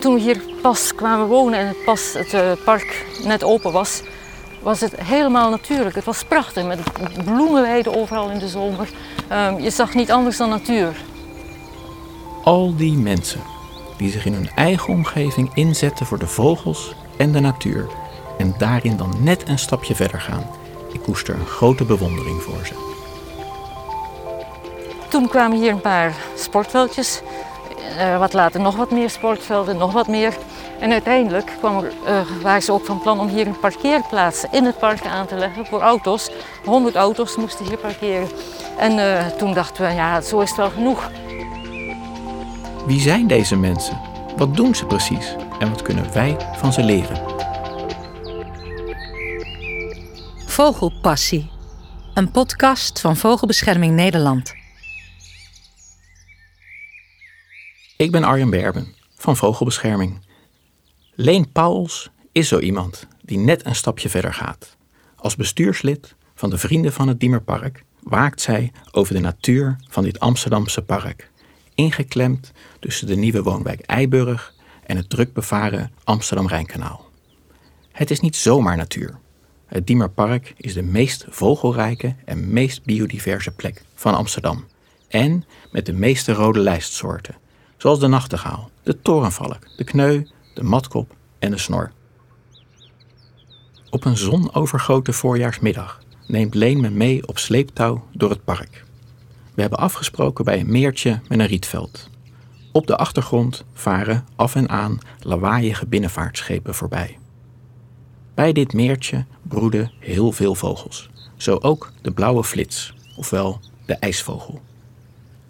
toen we hier pas kwamen wonen en het, pas het uh, park net open was, was het helemaal natuurlijk. Het was prachtig met bloemenweiden overal in de zomer. Um, je zag niet anders dan natuur. Al die mensen die zich in hun eigen omgeving inzetten voor de vogels en de natuur en daarin dan net een stapje verder gaan. Ik koester een grote bewondering voor ze. Toen kwamen hier een paar sportveldjes. Uh, wat later nog wat meer sportvelden, nog wat meer. En uiteindelijk kwam er, uh, waren ze ook van plan om hier een parkeerplaats in het park aan te leggen voor auto's. 100 auto's moesten hier parkeren. En uh, toen dachten we, ja, zo is het wel genoeg. Wie zijn deze mensen? Wat doen ze precies? En wat kunnen wij van ze leren? Vogelpassie. Een podcast van Vogelbescherming Nederland. Ik ben Arjen Berben van Vogelbescherming. Leen Pauls is zo iemand die net een stapje verder gaat. Als bestuurslid van de Vrienden van het Diemerpark waakt zij over de natuur van dit Amsterdamse park, ingeklemd tussen de nieuwe woonwijk Eiburg en het druk bevaren Amsterdam-Rijnkanaal. Het is niet zomaar natuur. Het Diemerpark is de meest vogelrijke en meest biodiverse plek van Amsterdam. En met de meeste rode lijstsoorten, zoals de nachtegaal, de torenvalk, de kneu, de matkop en de snor. Op een zonovergoten voorjaarsmiddag neemt Leen me mee op sleeptouw door het park. We hebben afgesproken bij een meertje met een rietveld. Op de achtergrond varen af en aan lawaaiige binnenvaartschepen voorbij. Bij dit meertje broeden heel veel vogels, zo ook de blauwe flits, ofwel de ijsvogel.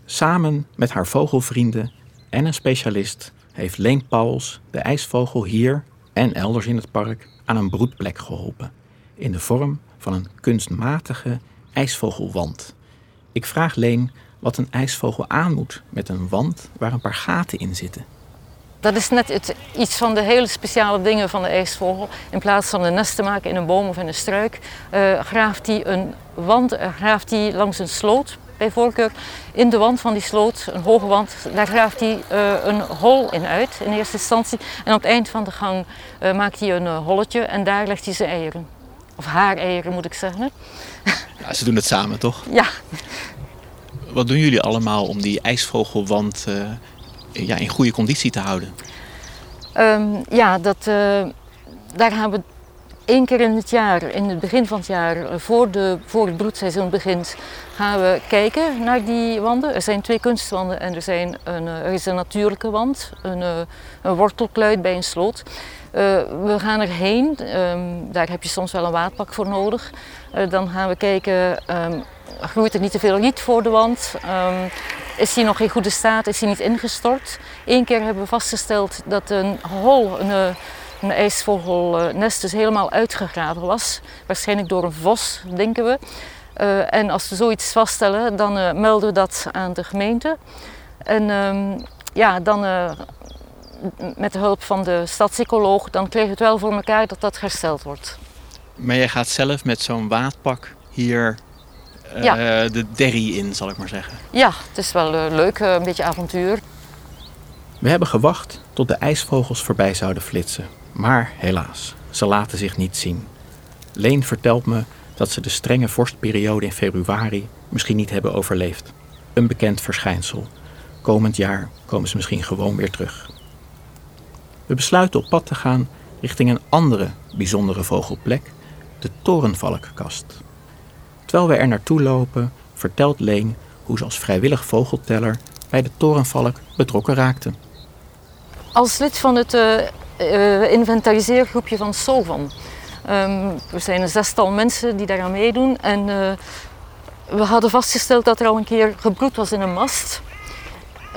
Samen met haar vogelvrienden en een specialist heeft Leen Pauls de ijsvogel hier en elders in het park aan een broedplek geholpen, in de vorm van een kunstmatige ijsvogelwand. Ik vraag Leen wat een ijsvogel aan moet met een wand waar een paar gaten in zitten. Dat is net iets van de hele speciale dingen van de ijsvogel. In plaats van een nest te maken in een boom of in een struik, uh, graaft hij een wand, uh, graaft hij langs een sloot, bij voorkeur in de wand van die sloot, een hoge wand, daar graaft hij uh, een hol in uit in eerste instantie. En op het eind van de gang maakt hij een holletje en daar legt hij zijn eieren. Of haar eieren moet ik zeggen. Ja, ze doen het samen, toch? Ja. Wat doen jullie allemaal om die ijsvogelwand ja, in goede conditie te houden? Um, ja, dat, daar gaan we één keer in het jaar, in het begin van het jaar, eh, voor, de, voor het broedseizoen begint, gaan we kijken naar die wanden. Er zijn twee kunstwanden en er, zijn een, eh, er is een natuurlijke wand, een, een wortelkluit bij een sloot. We gaan erheen, um, daar heb je soms wel een waadpak voor nodig. Dan gaan we kijken, um, groeit er niet te veel riet voor de wand? Um, is hij nog in goede staat? Is hij niet ingestort? Eén keer hebben we vastgesteld dat een hol, een, eh, een ijsvogelnest, dus helemaal uitgegraven was. Waarschijnlijk door een vos, denken we. Uh, en als we zoiets vaststellen, dan uh, melden we dat aan de gemeente. En um, ja, dan uh, met de hulp van de stadsecoloog, dan krijgen we het wel voor elkaar dat dat hersteld wordt. Maar jij gaat zelf met zo'n waadpak hier ja. de derry in, zal ik maar zeggen. Ja, het is wel uh, leuk, uh, een beetje avontuur. We hebben gewacht tot de ijsvogels voorbij zouden flitsen. Maar helaas, ze laten zich niet zien. Leen vertelt me dat ze de strenge vorstperiode in februari misschien niet hebben overleefd. Een bekend verschijnsel. Komend jaar komen ze misschien gewoon weer terug. We besluiten op pad te gaan richting een andere bijzondere vogelplek, de Torenvalkkast. Terwijl we er naartoe lopen, vertelt Leen hoe ze als vrijwillig vogelteller bij de torenvalk betrokken raakte. Als lid van het uh, uh, inventariseergroepje van SOVAN. Um, we zijn een zestal mensen die daaraan meedoen. En uh, we hadden vastgesteld dat er al een keer gebroed was in een mast.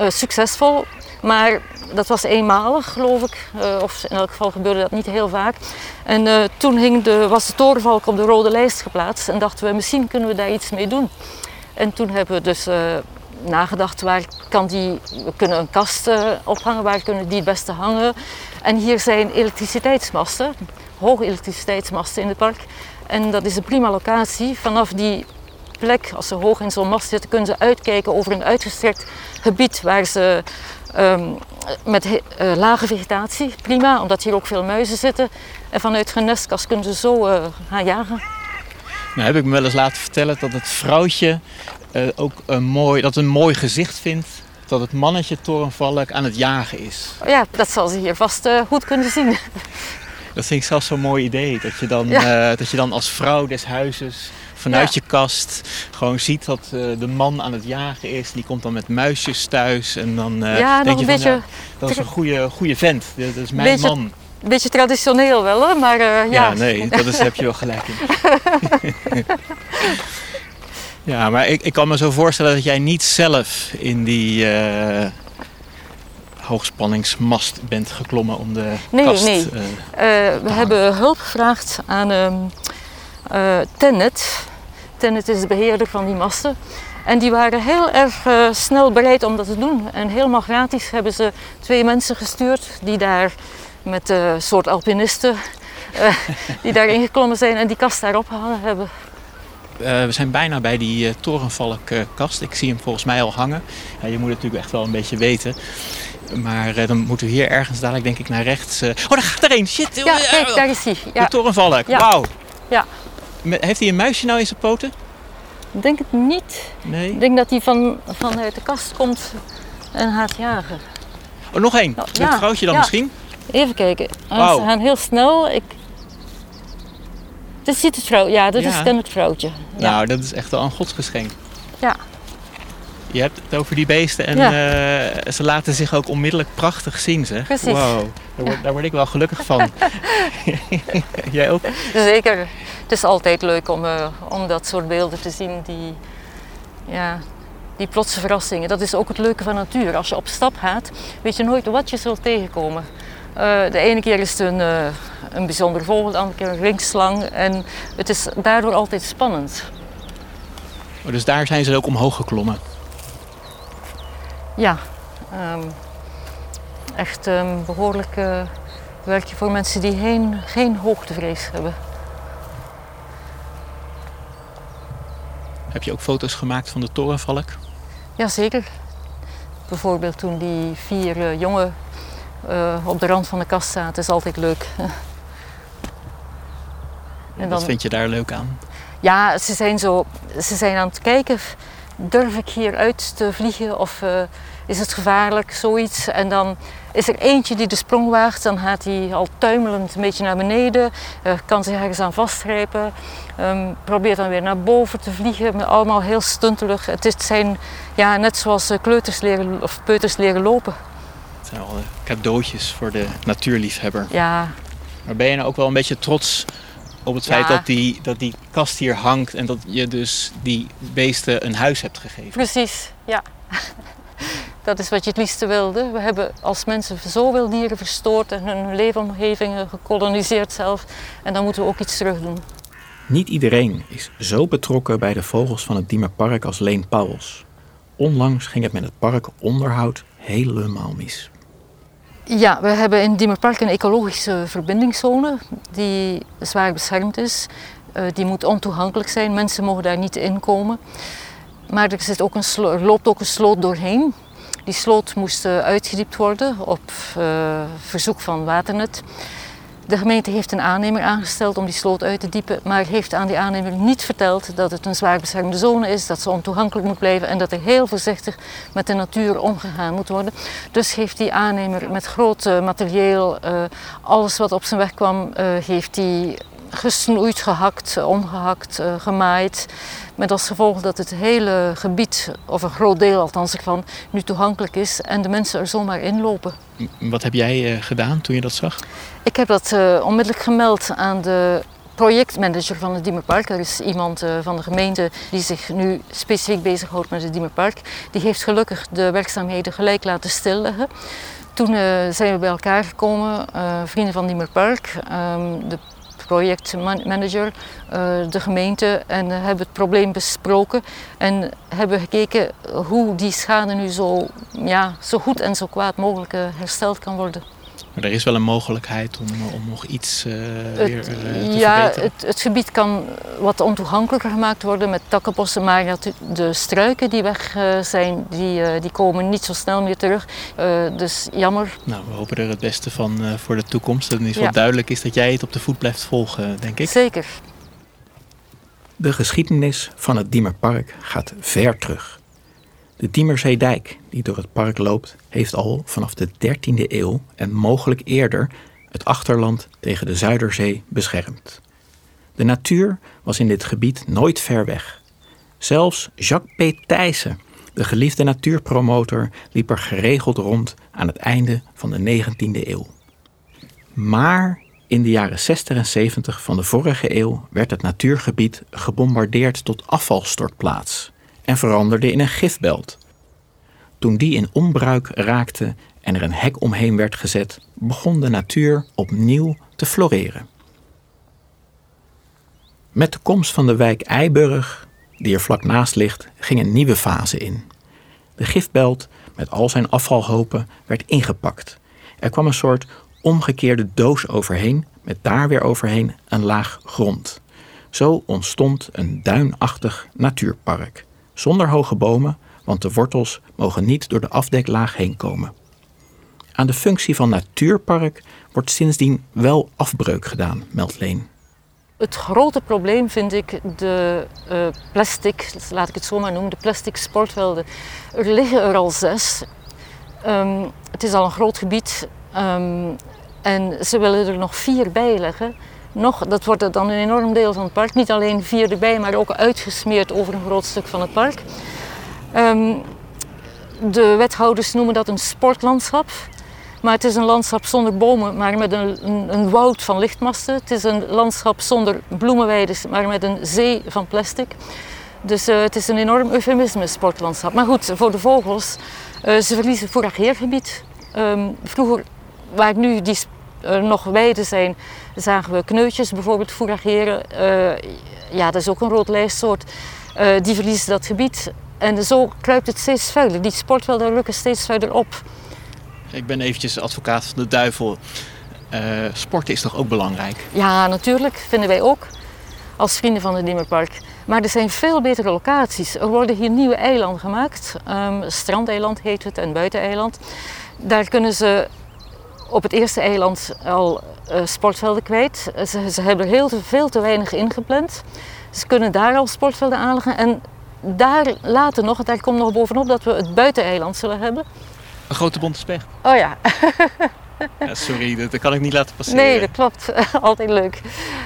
succesvol, maar dat was eenmalig, geloof ik. Of in elk geval gebeurde dat niet heel vaak. En toen hing de, was de torenvalk op de rode lijst geplaatst. En dachten we, misschien kunnen we daar iets mee doen. En toen hebben we dus nagedacht, waar kan die, we kunnen een kast ophangen, waar kunnen die het beste hangen. En hier zijn elektriciteitsmasten, hoge elektriciteitsmasten in het park. En dat is een prima locatie. Vanaf die plek, als ze hoog in zo'n mast zitten, kunnen ze uitkijken over een uitgestrekt gebied waar ze ehm, met uh, lage vegetatie, prima, omdat hier ook veel muizen zitten. En vanuit hun nestkast kunnen ze zo uh, gaan jagen. Nou heb ik me wel eens laten vertellen dat het vrouwtje uh, ook een mooi, dat een mooi gezicht vindt dat het mannetje torenvalk aan het jagen is. Ja, dat zal ze hier vast goed kunnen zien. Dat vind ik zelfs zo'n mooi idee. Dat je dan, dat je dan als vrouw des huizes vanuit je kast gewoon ziet dat uh, de man aan het jagen is. Die komt dan met muisjes thuis en dan uh, ja, denk je van, beetje, ja, dat is een goede, goede vent. Dat is mijn beetje, man. Een beetje traditioneel wel, hè? maar ja. Ja, nee, dat is, heb je wel gelijk in. ja, maar ik, ik kan me zo voorstellen dat jij niet zelf in die hoogspanningsmast bent geklommen om de nee, kast Nee, nee. we hebben hulp gevraagd aan um, Tennet. Tennet is de beheerder van die masten. En die waren heel erg uh, snel bereid om dat te doen. En helemaal gratis hebben ze twee mensen gestuurd die daar met een uh, soort alpinisten uh, die daar ingeklommen zijn en die kast daar opgehangen hebben. We zijn bijna bij die torenvalkkast. Ik zie hem volgens mij al hangen. Ja, je moet het natuurlijk echt wel een beetje weten. Maar dan moeten we hier ergens dadelijk denk ik naar rechts. Oh, daar gaat er een! Shit! Ja, kijk, daar is hij. Ja. De torenvalk. Ja. Wauw! Ja. Heeft hij een muisje nou in zijn poten? Ik denk het niet. Nee. Ik denk dat hij van, vanuit de kast komt en gaat jagen. Oh, nog één. Nou, Dat vrouwtje dan ja. misschien? Even kijken. Wauw. Ze gaan heel snel. Ik... Dit zit het vrouw. Ja, Ja. is dan het vrouwtje. Ja. Nou, dat is echt wel een godsgeschenk. ja. Je hebt het over die beesten en Ja. eh, ze laten zich ook onmiddellijk prachtig zien, zeg. Precies. Wow, daar word, daar word ik wel gelukkig van. Jij ook? Zeker. Het is altijd leuk om, eh, om dat soort beelden te zien. Die, ja, die plotse verrassingen. Dat is ook het leuke van natuur. Als je op stap gaat, weet je nooit wat je zult tegenkomen. Eh, de ene keer is het een, eh, een bijzonder vogel, de andere keer een ringslang. En het is daardoor altijd spannend. Oh, dus daar zijn ze ook omhoog geklommen. Ja, ehm, echt een behoorlijk eh, werkje voor mensen die geen, geen hoogtevrees hebben. Heb je ook foto's gemaakt van de torenvalk? Jazeker. Bijvoorbeeld toen die vier jongen eh, op de rand van de kast zaten, is altijd leuk. en Wat vind je daar leuk aan? Ja, ze zijn, zo, ze zijn aan het kijken, durf ik hier uit te vliegen of eh, is het gevaarlijk, zoiets. En dan is er eentje die de sprong waagt, dan gaat hij al tuimelend een beetje naar beneden, eh, kan zich ergens aan vastgrijpen, ehm, probeert dan weer naar boven te vliegen, allemaal heel stuntelig. Het is- het zijn ja, net zoals kleuters leren, of peuters leren lopen. Het zijn al eh, cadeautjes voor de natuurliefhebber. Ja, Maar ben je nou ook wel een beetje trots op het Ja. feit dat die, dat die kast hier hangt en dat je dus die beesten een huis hebt gegeven? precies, ja. Dat is wat je het liefste wilde. We hebben als mensen zoveel dieren verstoord en hun leefomgevingen gekoloniseerd zelf. En dan moeten we ook iets terug doen. Niet iedereen is zo betrokken bij de vogels van het Diemerpark als Leen Pauwels. Onlangs ging het met het park onderhoud helemaal mis. Ja, we hebben in Diemerpark een ecologische verbindingszone die zwaar beschermd is. Eh, die moet ontoegankelijk zijn, mensen mogen daar niet in komen. Maar er, ook een loopt ook een sloot doorheen. Die sloot moest eh, uitgediept worden op eh, verzoek van Waternet. De gemeente heeft een aannemer aangesteld om die sloot uit te diepen, maar heeft aan die aannemer niet verteld dat het een zwaar beschermde zone is, dat ze ontoegankelijk moet blijven en dat er heel voorzichtig met de natuur omgegaan moet worden. Dus heeft die aannemer met groot eh, materieel eh, alles wat op zijn weg kwam, eh, heeft hij gesnoeid, gehakt, eh, omgehakt, eh, gemaaid. Met als gevolg dat het hele gebied, of een groot deel althans ervan, nu toegankelijk is en de mensen er zomaar inlopen. M- Wat heb jij eh, gedaan toen je dat zag? Ik heb dat eh, onmiddellijk gemeld aan de projectmanager van het Diemerpark. Er is iemand van de gemeente die zich nu specifiek bezighoudt met het Diemerpark. Die heeft gelukkig de werkzaamheden gelijk laten stilleggen. Toen zijn we bij elkaar gekomen, vrienden van Diemerpark, ehm, de projectmanager, eh, de gemeente en eh, hebben het probleem besproken en hebben gekeken hoe die schade nu zo, ja, zo goed en zo kwaad mogelijk eh, hersteld kan worden. Maar er is wel een mogelijkheid om, om nog iets uh, weer uh, te ja, verbeteren? Het, het gebied kan wat ontoegankelijker gemaakt worden met takkenbossen, maar dat de struiken die weg zijn, die, die komen niet zo snel meer terug. dus jammer. Nou, we hopen er het beste van voor de toekomst. Dat het in ieder geval duidelijk is dat jij het op de voet blijft volgen, denk ik. Zeker. De geschiedenis van het Diemerpark gaat ver terug. De Diemerzeedijk, die door het park loopt, heeft al vanaf de 13e eeuw en mogelijk eerder het achterland tegen de Zuiderzee beschermd. De natuur was in dit gebied nooit ver weg. Zelfs Jacques P. Thijssen, de geliefde natuurpromotor, liep er geregeld rond aan het einde van de 19e eeuw. Maar in de jaren 60 en 70 van de vorige eeuw werd het natuurgebied gebombardeerd tot afvalstortplaats en veranderde in een gifbelt. Toen die in onbruik raakte en er een hek omheen werd gezet, begon de natuur opnieuw te floreren. Met de komst van de wijk Eiburg, die er vlak naast ligt, ging een nieuwe fase in. De gifbelt met al zijn afvalhopen werd ingepakt. Er kwam een soort omgekeerde doos overheen met daar weer overheen een laag grond. Zo ontstond een duinachtig natuurpark, zonder hoge bomen, want de wortels mogen niet door de afdeklaag heen komen. Aan de functie van natuurpark wordt sindsdien wel afbreuk gedaan, meldt Leen. Het grote probleem vind ik de uh, plastic, laat ik het zo maar noemen, de plastic sportvelden. Er liggen er al zes. Um, het is al een groot gebied. Um, en ze willen er nog vier bij leggen. Nog, dat wordt dan een enorm deel van het park. Niet alleen vier erbij, maar ook uitgesmeerd over een groot stuk van het park. Um, de wethouders noemen dat een sportlandschap. Maar het is een landschap zonder bomen, maar met een, een, woud van lichtmasten. Het is een landschap zonder bloemenweiden, maar met een zee van plastic. Dus uh, het is een enorm eufemisme, sportlandschap. Maar goed, voor de vogels, uh, ze verliezen fourageergebied. Um, vroeger, waar nu die nog weiden zijn, zagen we kneutjes bijvoorbeeld fourageren. ja, dat is ook een rood lijstsoort. die verliezen dat gebied. En zo kruipt het steeds vuiler. Die sportvelden rukken steeds verder op. Ik ben eventjes advocaat van de duivel. Uh, sporten is toch ook belangrijk? Ja, natuurlijk. Vinden wij ook. Als vrienden van het Dimmerpark. Maar er zijn veel betere locaties. Er worden hier nieuwe eilanden gemaakt. Um, strandeiland heet het en buiteneiland. Daar kunnen ze op het eerste eiland al uh, sportvelden kwijt. Ze, ze hebben er heel te, veel te weinig ingepland. Ze kunnen daar al sportvelden aanleggen. En daar later nog, daar komt nog bovenop dat we het buiteneiland zullen hebben. Een grote bonte specht. Oh ja. ja sorry, dat, kan ik niet laten passeren. Nee, dat klopt. Altijd leuk.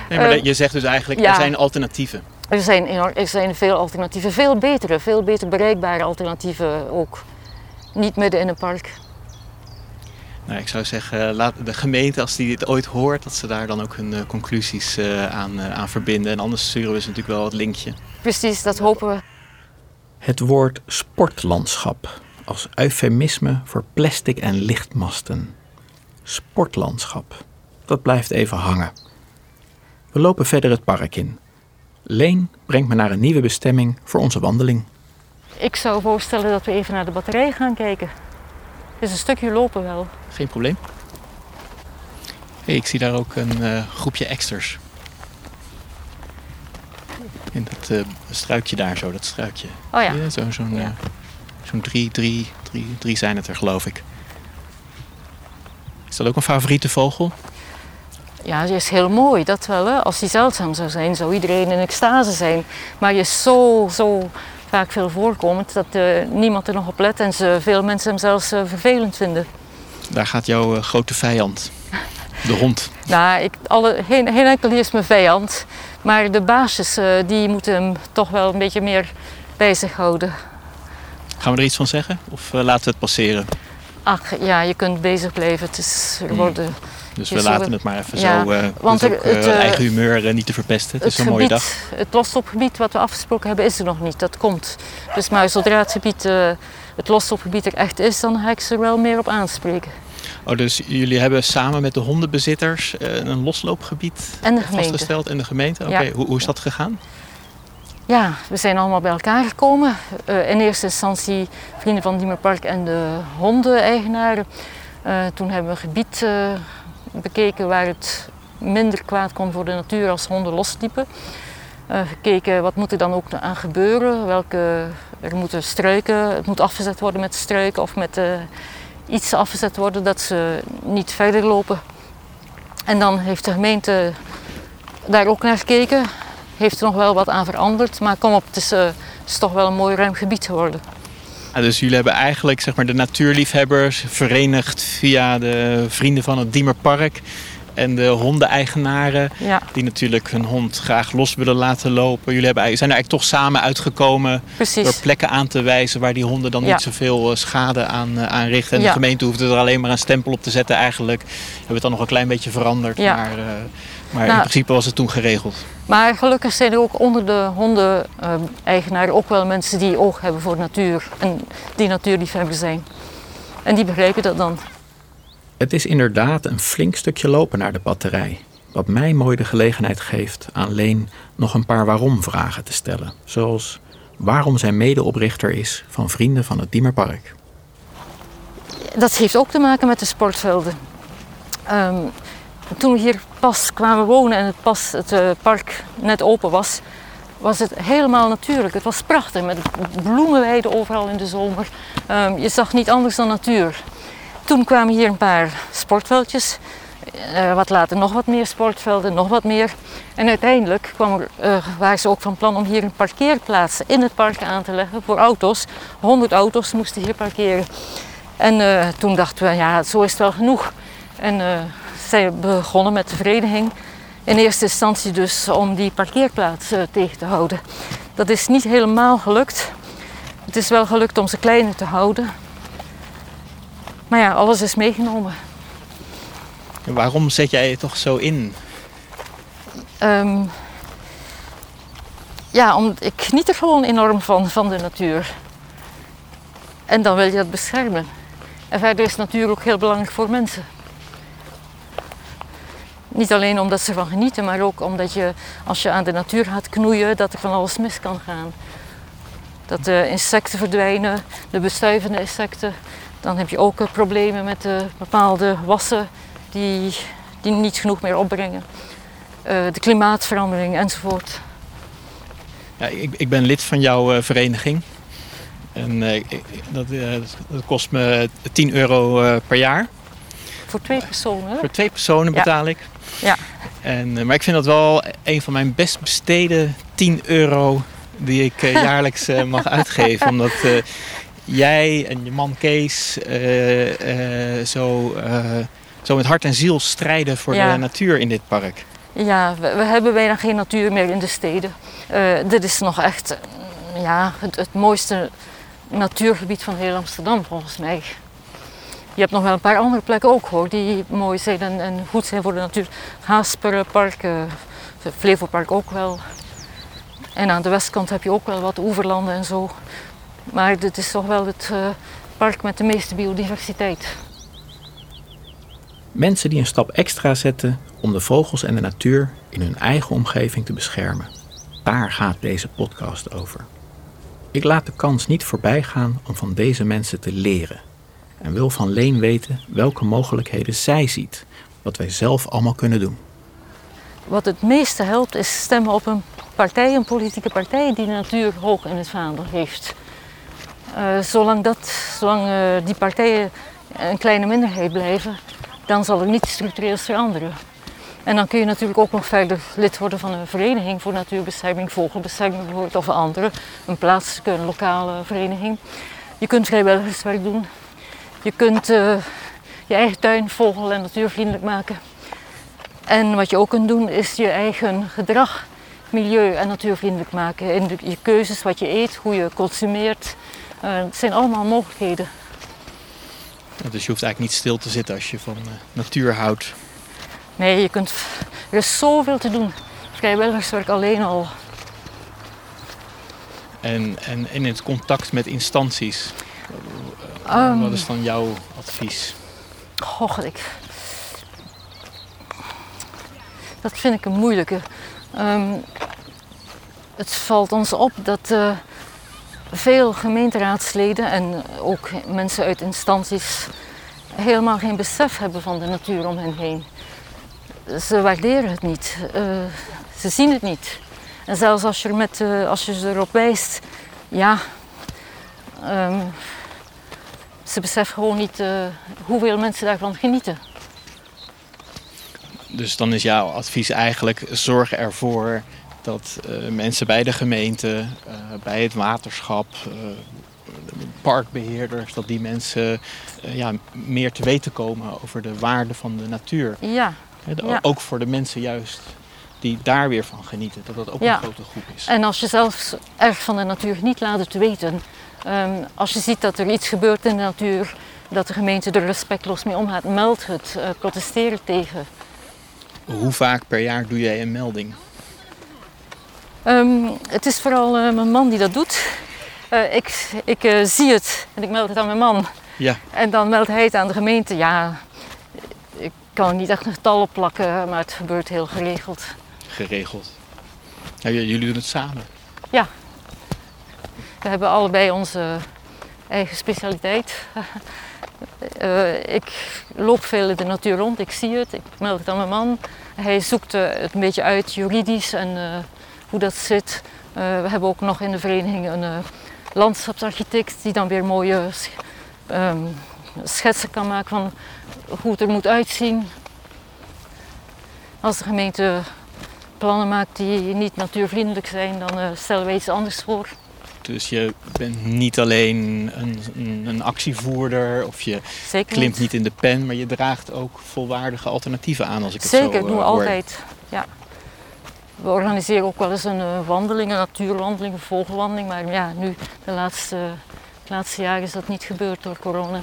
Nee, maar uh, je zegt dus eigenlijk, ja. er zijn alternatieven. Er zijn, er zijn veel alternatieven. Veel betere, veel beter bereikbare alternatieven ook. Niet midden in een park. Nou, ik zou zeggen, laat de gemeente, als die dit ooit hoort, dat ze daar dan ook hun uh, conclusies uh, aan, uh, aan verbinden. En anders sturen we ze natuurlijk wel het linkje. Precies, dat hopen we. Het woord sportlandschap als eufemisme voor plastic en lichtmasten. Sportlandschap. Dat blijft even hangen. We lopen verder het park in. Leen brengt me naar een nieuwe bestemming voor onze wandeling. Ik zou voorstellen dat we even naar de batterij gaan kijken. Is een stukje lopen wel. Geen probleem. Hey, ik zie daar ook een uh, groepje exters. In dat uh, struikje daar zo, dat struikje. Oh ja. ja Zo'n zo ja. uh, zo drie, drie, drie, drie zijn het er geloof ik. Is dat ook een favoriete vogel? Ja, die is heel mooi, dat wel. Hè? Als die zeldzaam zou zijn, zou iedereen in extase zijn. Maar je is zo, zo vaak veel voorkomend dat uh, niemand er nog op let en ze, veel mensen hem zelfs uh, vervelend vinden. Daar gaat jouw uh, grote vijand, de hond. nou, ik, alle, geen, geen enkel is mijn vijand. Maar de baasjes die moeten hem toch wel een beetje meer bij zich houden. Gaan we er iets van zeggen of laten we het passeren? Ach ja, je kunt bezig blijven. Het is, er worden, hmm. Dus we laten het maar even ja, zo. Uh, want ook, het uh, eigen humeur niet te verpesten. Het, is een gebied, mooie dag. Het losstopgebied wat we afgesproken hebben is er nog niet. Dat komt. Dus maar zodra het, gebied, het losstopgebied er echt is, dan ga ik ze er wel meer op aanspreken. Oh, dus jullie hebben samen met de hondenbezitters een losloopgebied en vastgesteld en de gemeente? Oké, okay. ja. hoe, hoe is dat gegaan? Ja, we zijn allemaal bij elkaar gekomen. in eerste instantie vrienden van Diemerpark en de hondeneigenaren. Uh, toen hebben we een gebied uh, bekeken waar het minder kwaad kon voor de natuur als honden losliepen. Uh, gekeken wat moet er dan ook aan gebeuren. Welke, er moeten struiken, het moet afgezet worden met struiken of met iets afgezet worden dat ze niet verder lopen. En dan heeft de gemeente daar ook naar gekeken. Heeft er nog wel wat aan veranderd, maar kom op, het is, het is toch wel een mooi ruim gebied geworden dus jullie hebben eigenlijk zeg maar, de natuurliefhebbers verenigd via de vrienden van het Diemerpark. En de hondeneigenaren, ja. die natuurlijk hun hond graag los willen laten lopen. Jullie hebben, zijn er eigenlijk toch samen uitgekomen Precies. door plekken aan te wijzen waar die honden dan niet zoveel eh, schade aan, eh, aan richten. En de gemeente hoefde er alleen maar een stempel op te zetten eigenlijk. Hebben we het dan nog een klein beetje veranderd. Maar, uh, maar in nou, principe was het toen geregeld. Maar gelukkig zijn er ook onder de hondeneigenaren ook wel mensen die oog hebben voor de natuur. En die natuurliefhebber zijn. En die begrijpen dat dan. Het is inderdaad een flink stukje lopen naar de batterij. Wat mij mooi de gelegenheid geeft aan Leen nog een paar waarom-vragen te stellen. Zoals waarom zij medeoprichter is van Vrienden van het Diemerpark. Dat heeft ook te maken met de sportvelden. Um, toen we hier pas kwamen wonen en het pas het uh, park net open was, was het helemaal natuurlijk. Het was prachtig met bloemenweiden overal in de zomer. Um, je zag niet anders dan natuur. Toen kwamen hier een paar sportveldjes. Uh, wat later nog wat meer sportvelden, nog wat meer. En uiteindelijk kwam er, uh, waren ze ook van plan om hier een parkeerplaats in het park aan te leggen voor auto's. 100 auto's moesten hier parkeren. En toen dachten we, ja, zo is het wel genoeg. En zij begonnen met de vereniging. In eerste instantie dus om die parkeerplaats uh, tegen te houden. Dat is niet helemaal gelukt. Het is wel gelukt om ze kleiner te houden. Maar ja, alles is meegenomen. En waarom zet jij je toch zo in? Um, ja, omdat ik geniet er gewoon enorm van, van de natuur. En dan wil je dat beschermen. En verder is natuur ook heel belangrijk voor mensen. Niet alleen omdat ze ervan genieten, maar ook omdat je als je aan de natuur gaat knoeien, dat er van alles mis kan gaan. Dat de insecten verdwijnen, de bestuivende insecten. Dan heb je ook eh, problemen met de bepaalde wassen die, die niet genoeg meer opbrengen. Uh, de klimaatverandering enzovoort. Ja, ik, ik ben lid van jouw uh, vereniging. En uh, dat, dat, kost me 10 euro per jaar. Voor twee personen? Voor twee personen betaal ik. Ja. En, maar ik vind dat wel een van mijn best besteden 10 euro die ik jaarlijks mag uitgeven. Omdat jij en je man Kees zo, zo met hart en ziel strijden voor de natuur in dit park. Ja, we, we, hebben bijna geen natuur meer in de steden. dit is nog echt ja, het, het mooiste natuurgebied van heel Amsterdam volgens mij. Je hebt nog wel een paar andere plekken ook hoor, die mooi zijn en, goed zijn voor de natuur. Haasperenpark, uh, Flevopark ook wel. En aan de westkant heb je ook wel wat oeverlanden en zo. Maar dit is toch wel het uh, park met de meeste biodiversiteit. Mensen die een stap extra zetten om de vogels en de natuur in hun eigen omgeving te beschermen. Daar gaat deze podcast over. Ik laat de kans niet voorbij gaan om van deze mensen te leren en wil van Leen weten welke mogelijkheden zij ziet, wat wij zelf allemaal kunnen doen. Wat het meeste helpt is stemmen op een partij, een politieke partij die de natuur hoog in het vaandel heeft. Uh, zolang dat, zolang uh, die partijen een kleine minderheid blijven, dan zal er niets structureels veranderen. En dan kun je natuurlijk ook nog verder lid worden van een vereniging voor natuurbescherming, vogelbescherming bijvoorbeeld, of een andere, een plaatselijke, een lokale vereniging. Je kunt vrijwilligerswerk doen, je kunt uh, je eigen tuin vogel- en natuurvriendelijk maken. En wat je ook kunt doen is je eigen gedrag milieu- en natuurvriendelijk maken. In de, je keuzes, wat je eet, hoe je consumeert. Uh, het zijn allemaal mogelijkheden. dus je hoeft eigenlijk niet stil te zitten als je van uh, natuur houdt. Nee, je kunt, er is zoveel te doen. Vrijwilligerswerk alleen al. En, en in het contact met instanties, Um, Wat is dan jouw advies? Goh, ik... Dat vind ik een moeilijke. Um, het valt ons op dat uh, veel gemeenteraadsleden en ook mensen uit instanties helemaal geen besef hebben van de natuur om hen heen. Ze waarderen het niet. Uh, ze zien het niet. En zelfs als je, er met, uh, als je ze erop wijst, ja, um, ze beseffen gewoon niet uh, hoeveel mensen daarvan genieten. Dus dan is jouw advies eigenlijk: zorg ervoor dat uh, mensen bij de gemeente, bij het waterschap, parkbeheerders, dat die mensen ja, meer te weten komen over de waarde van de natuur. Ja. ja. Ook voor de mensen juist die daar weer van genieten. Dat dat ook een grote groep is. En als je zelfs erg van de natuur niet laat het weten. Um, als je ziet dat er iets gebeurt in de natuur, dat de gemeente er respectloos mee omgaat, meld het, uh, protesteer tegen. Hoe vaak per jaar doe jij een melding? Um, het is vooral uh, mijn man die dat doet. Uh, ik ik zie het en ik meld het aan mijn man. Ja. En dan meldt hij het aan de gemeente. Ja, ik kan niet echt een getal op plakken, maar het gebeurt heel geregeld geregeld. Ja, jullie doen het samen? Ja. We hebben allebei onze eigen specialiteit. uh, ik loop veel in de natuur rond, ik zie het, ik meld het aan mijn man. Hij zoekt uh, het een beetje uit juridisch en uh, hoe dat zit. we hebben ook nog in de vereniging een landschapsarchitect die dan weer mooie um, schetsen kan maken van hoe het er moet uitzien. Als de gemeente plannen maakt die niet natuurvriendelijk zijn, dan stellen we iets anders voor. Dus je bent niet alleen een, een, een actievoerder of je Zeker klimt niet. niet. in de pen, maar je draagt ook volwaardige alternatieven aan als ik het Zeker, zo Zeker, doen we uh, altijd. Ja. We organiseren ook wel eens een uh, wandeling, een natuurwandeling, een vogelwandeling. Maar ja, nu, de laatste, laatste jaren is dat niet gebeurd door corona.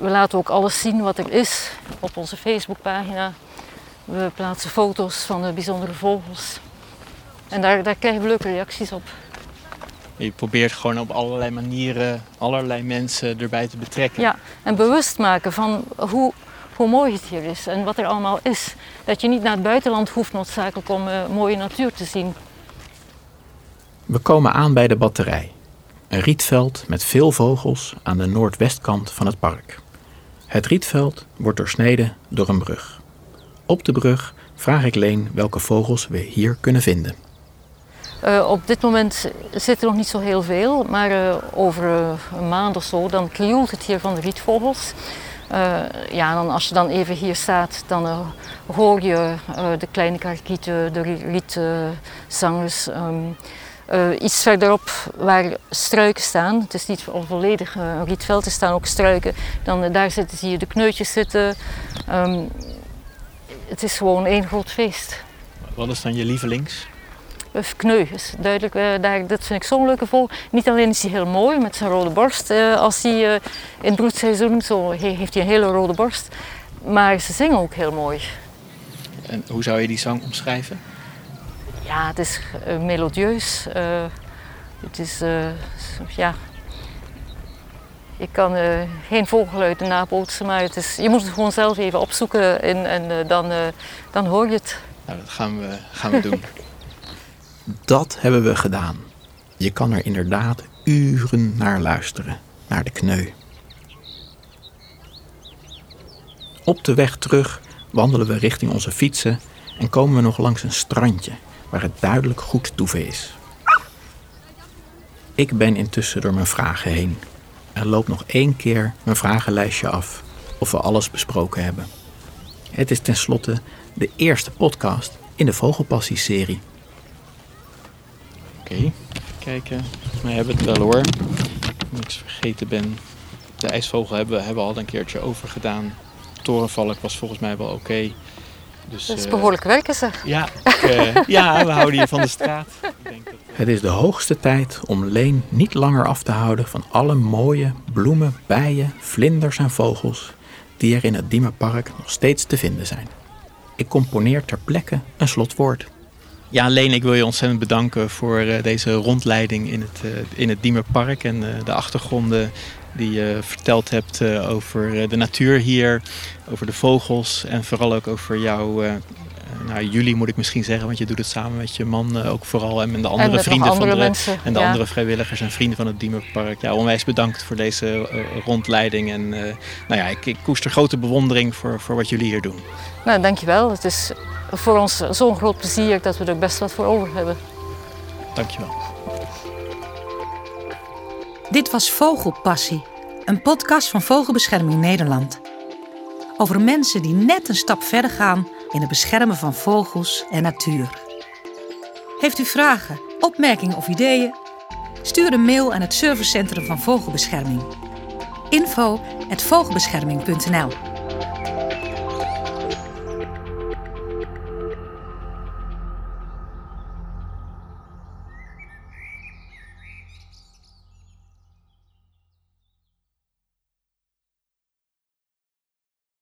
We laten ook alles zien wat er is op onze Facebookpagina. We plaatsen foto's van de bijzondere vogels. En daar, daar krijgen we leuke reacties op. Je probeert gewoon op allerlei manieren allerlei mensen erbij te betrekken. Ja, en bewust maken van hoe, hoe mooi het hier is en wat er allemaal is. Dat je niet naar het buitenland hoeft noodzakelijk om uh, mooie natuur te zien. We komen aan bij de batterij. Een rietveld met veel vogels aan de noordwestkant van het park. Het rietveld wordt doorsneden door een brug. Op de brug vraag ik Leen welke vogels we hier kunnen vinden. Uh, op dit moment zit er nog niet zo heel veel, maar uh, over uh, een maand of zo dan krioelt het hier van de rietvogels. ja, dan als je dan even hier staat, dan hoor je de kleine karkieten, de rietzangers. Um, iets verderop waar struiken staan, het is niet volledig een rietveld, er staan ook struiken. Dan, daar zitten, zie je de kneutjes zitten. Um, het is gewoon één groot feest. Wat is dan je lievelings? Kneu is duidelijk, uh, daar, dat vind ik zo'n leuke vogel. Niet alleen is hij heel mooi met zijn rode borst, uh, als hij uh, in het broedseizoen zo heeft hij een hele rode borst. Maar ze zingen ook heel mooi. En hoe zou je die zang omschrijven? Ja, het is melodieus. het is, ja, ik kan geen vogelgeluiden nabootsen, maar het is, je moet het gewoon zelf even opzoeken en, en dan, dan hoor je het. Nou, dat gaan we, gaan we doen. dat hebben we gedaan. Je kan er inderdaad uren naar luisteren, naar de kneu. Op de weg terug wandelen we richting onze fietsen en komen we nog langs een strandje waar het duidelijk goed toeven is. Ik ben intussen door mijn vragen heen en loop nog één keer mijn vragenlijstje af of we alles besproken hebben. Het is tenslotte de eerste podcast in de Vogelpassie-serie. Oké, okay, kijken. Volgens mij hebben we het wel hoor. Niks vergeten ben. De ijsvogel hebben we hebben al een keertje overgedaan. Torenvalk was volgens mij wel oké. Dus, dat is behoorlijk werken zeg. Ja, ik, uh, ja, we houden hier van de straat. Ik denk dat... Het is de hoogste tijd om Leen niet langer af te houden van alle mooie bloemen, bijen, vlinders en vogels die er in het Diemerpark nog steeds te vinden zijn. Ik componeer ter plekke een slotwoord. Ja, Leen, ik wil je ontzettend bedanken voor uh, deze rondleiding in het, uh, in het Diemerpark en de achtergronden die je verteld hebt over de natuur hier, over de vogels en vooral ook over jouw nou, jullie moet ik misschien zeggen, want je doet het samen met je man ook vooral en met de andere met vrienden andere van de, mensen, en de ja. andere vrijwilligers en vrienden van het Diemerpark. Ja, onwijs bedankt voor deze rondleiding. En uh, nou ja, ik, ik koester grote bewondering voor, voor wat jullie hier doen. Nou, dankjewel. Het is voor ons zo'n groot plezier dat we er best wat voor over hebben. Dankjewel. Dit was Vogelpassie, een podcast van Vogelbescherming Nederland. Over mensen die net een stap verder gaan in het beschermen van vogels en natuur. Heeft u vragen, opmerkingen of ideeën? Stuur een mail aan het servicecentrum van Vogelbescherming. info@vogelbescherming.nl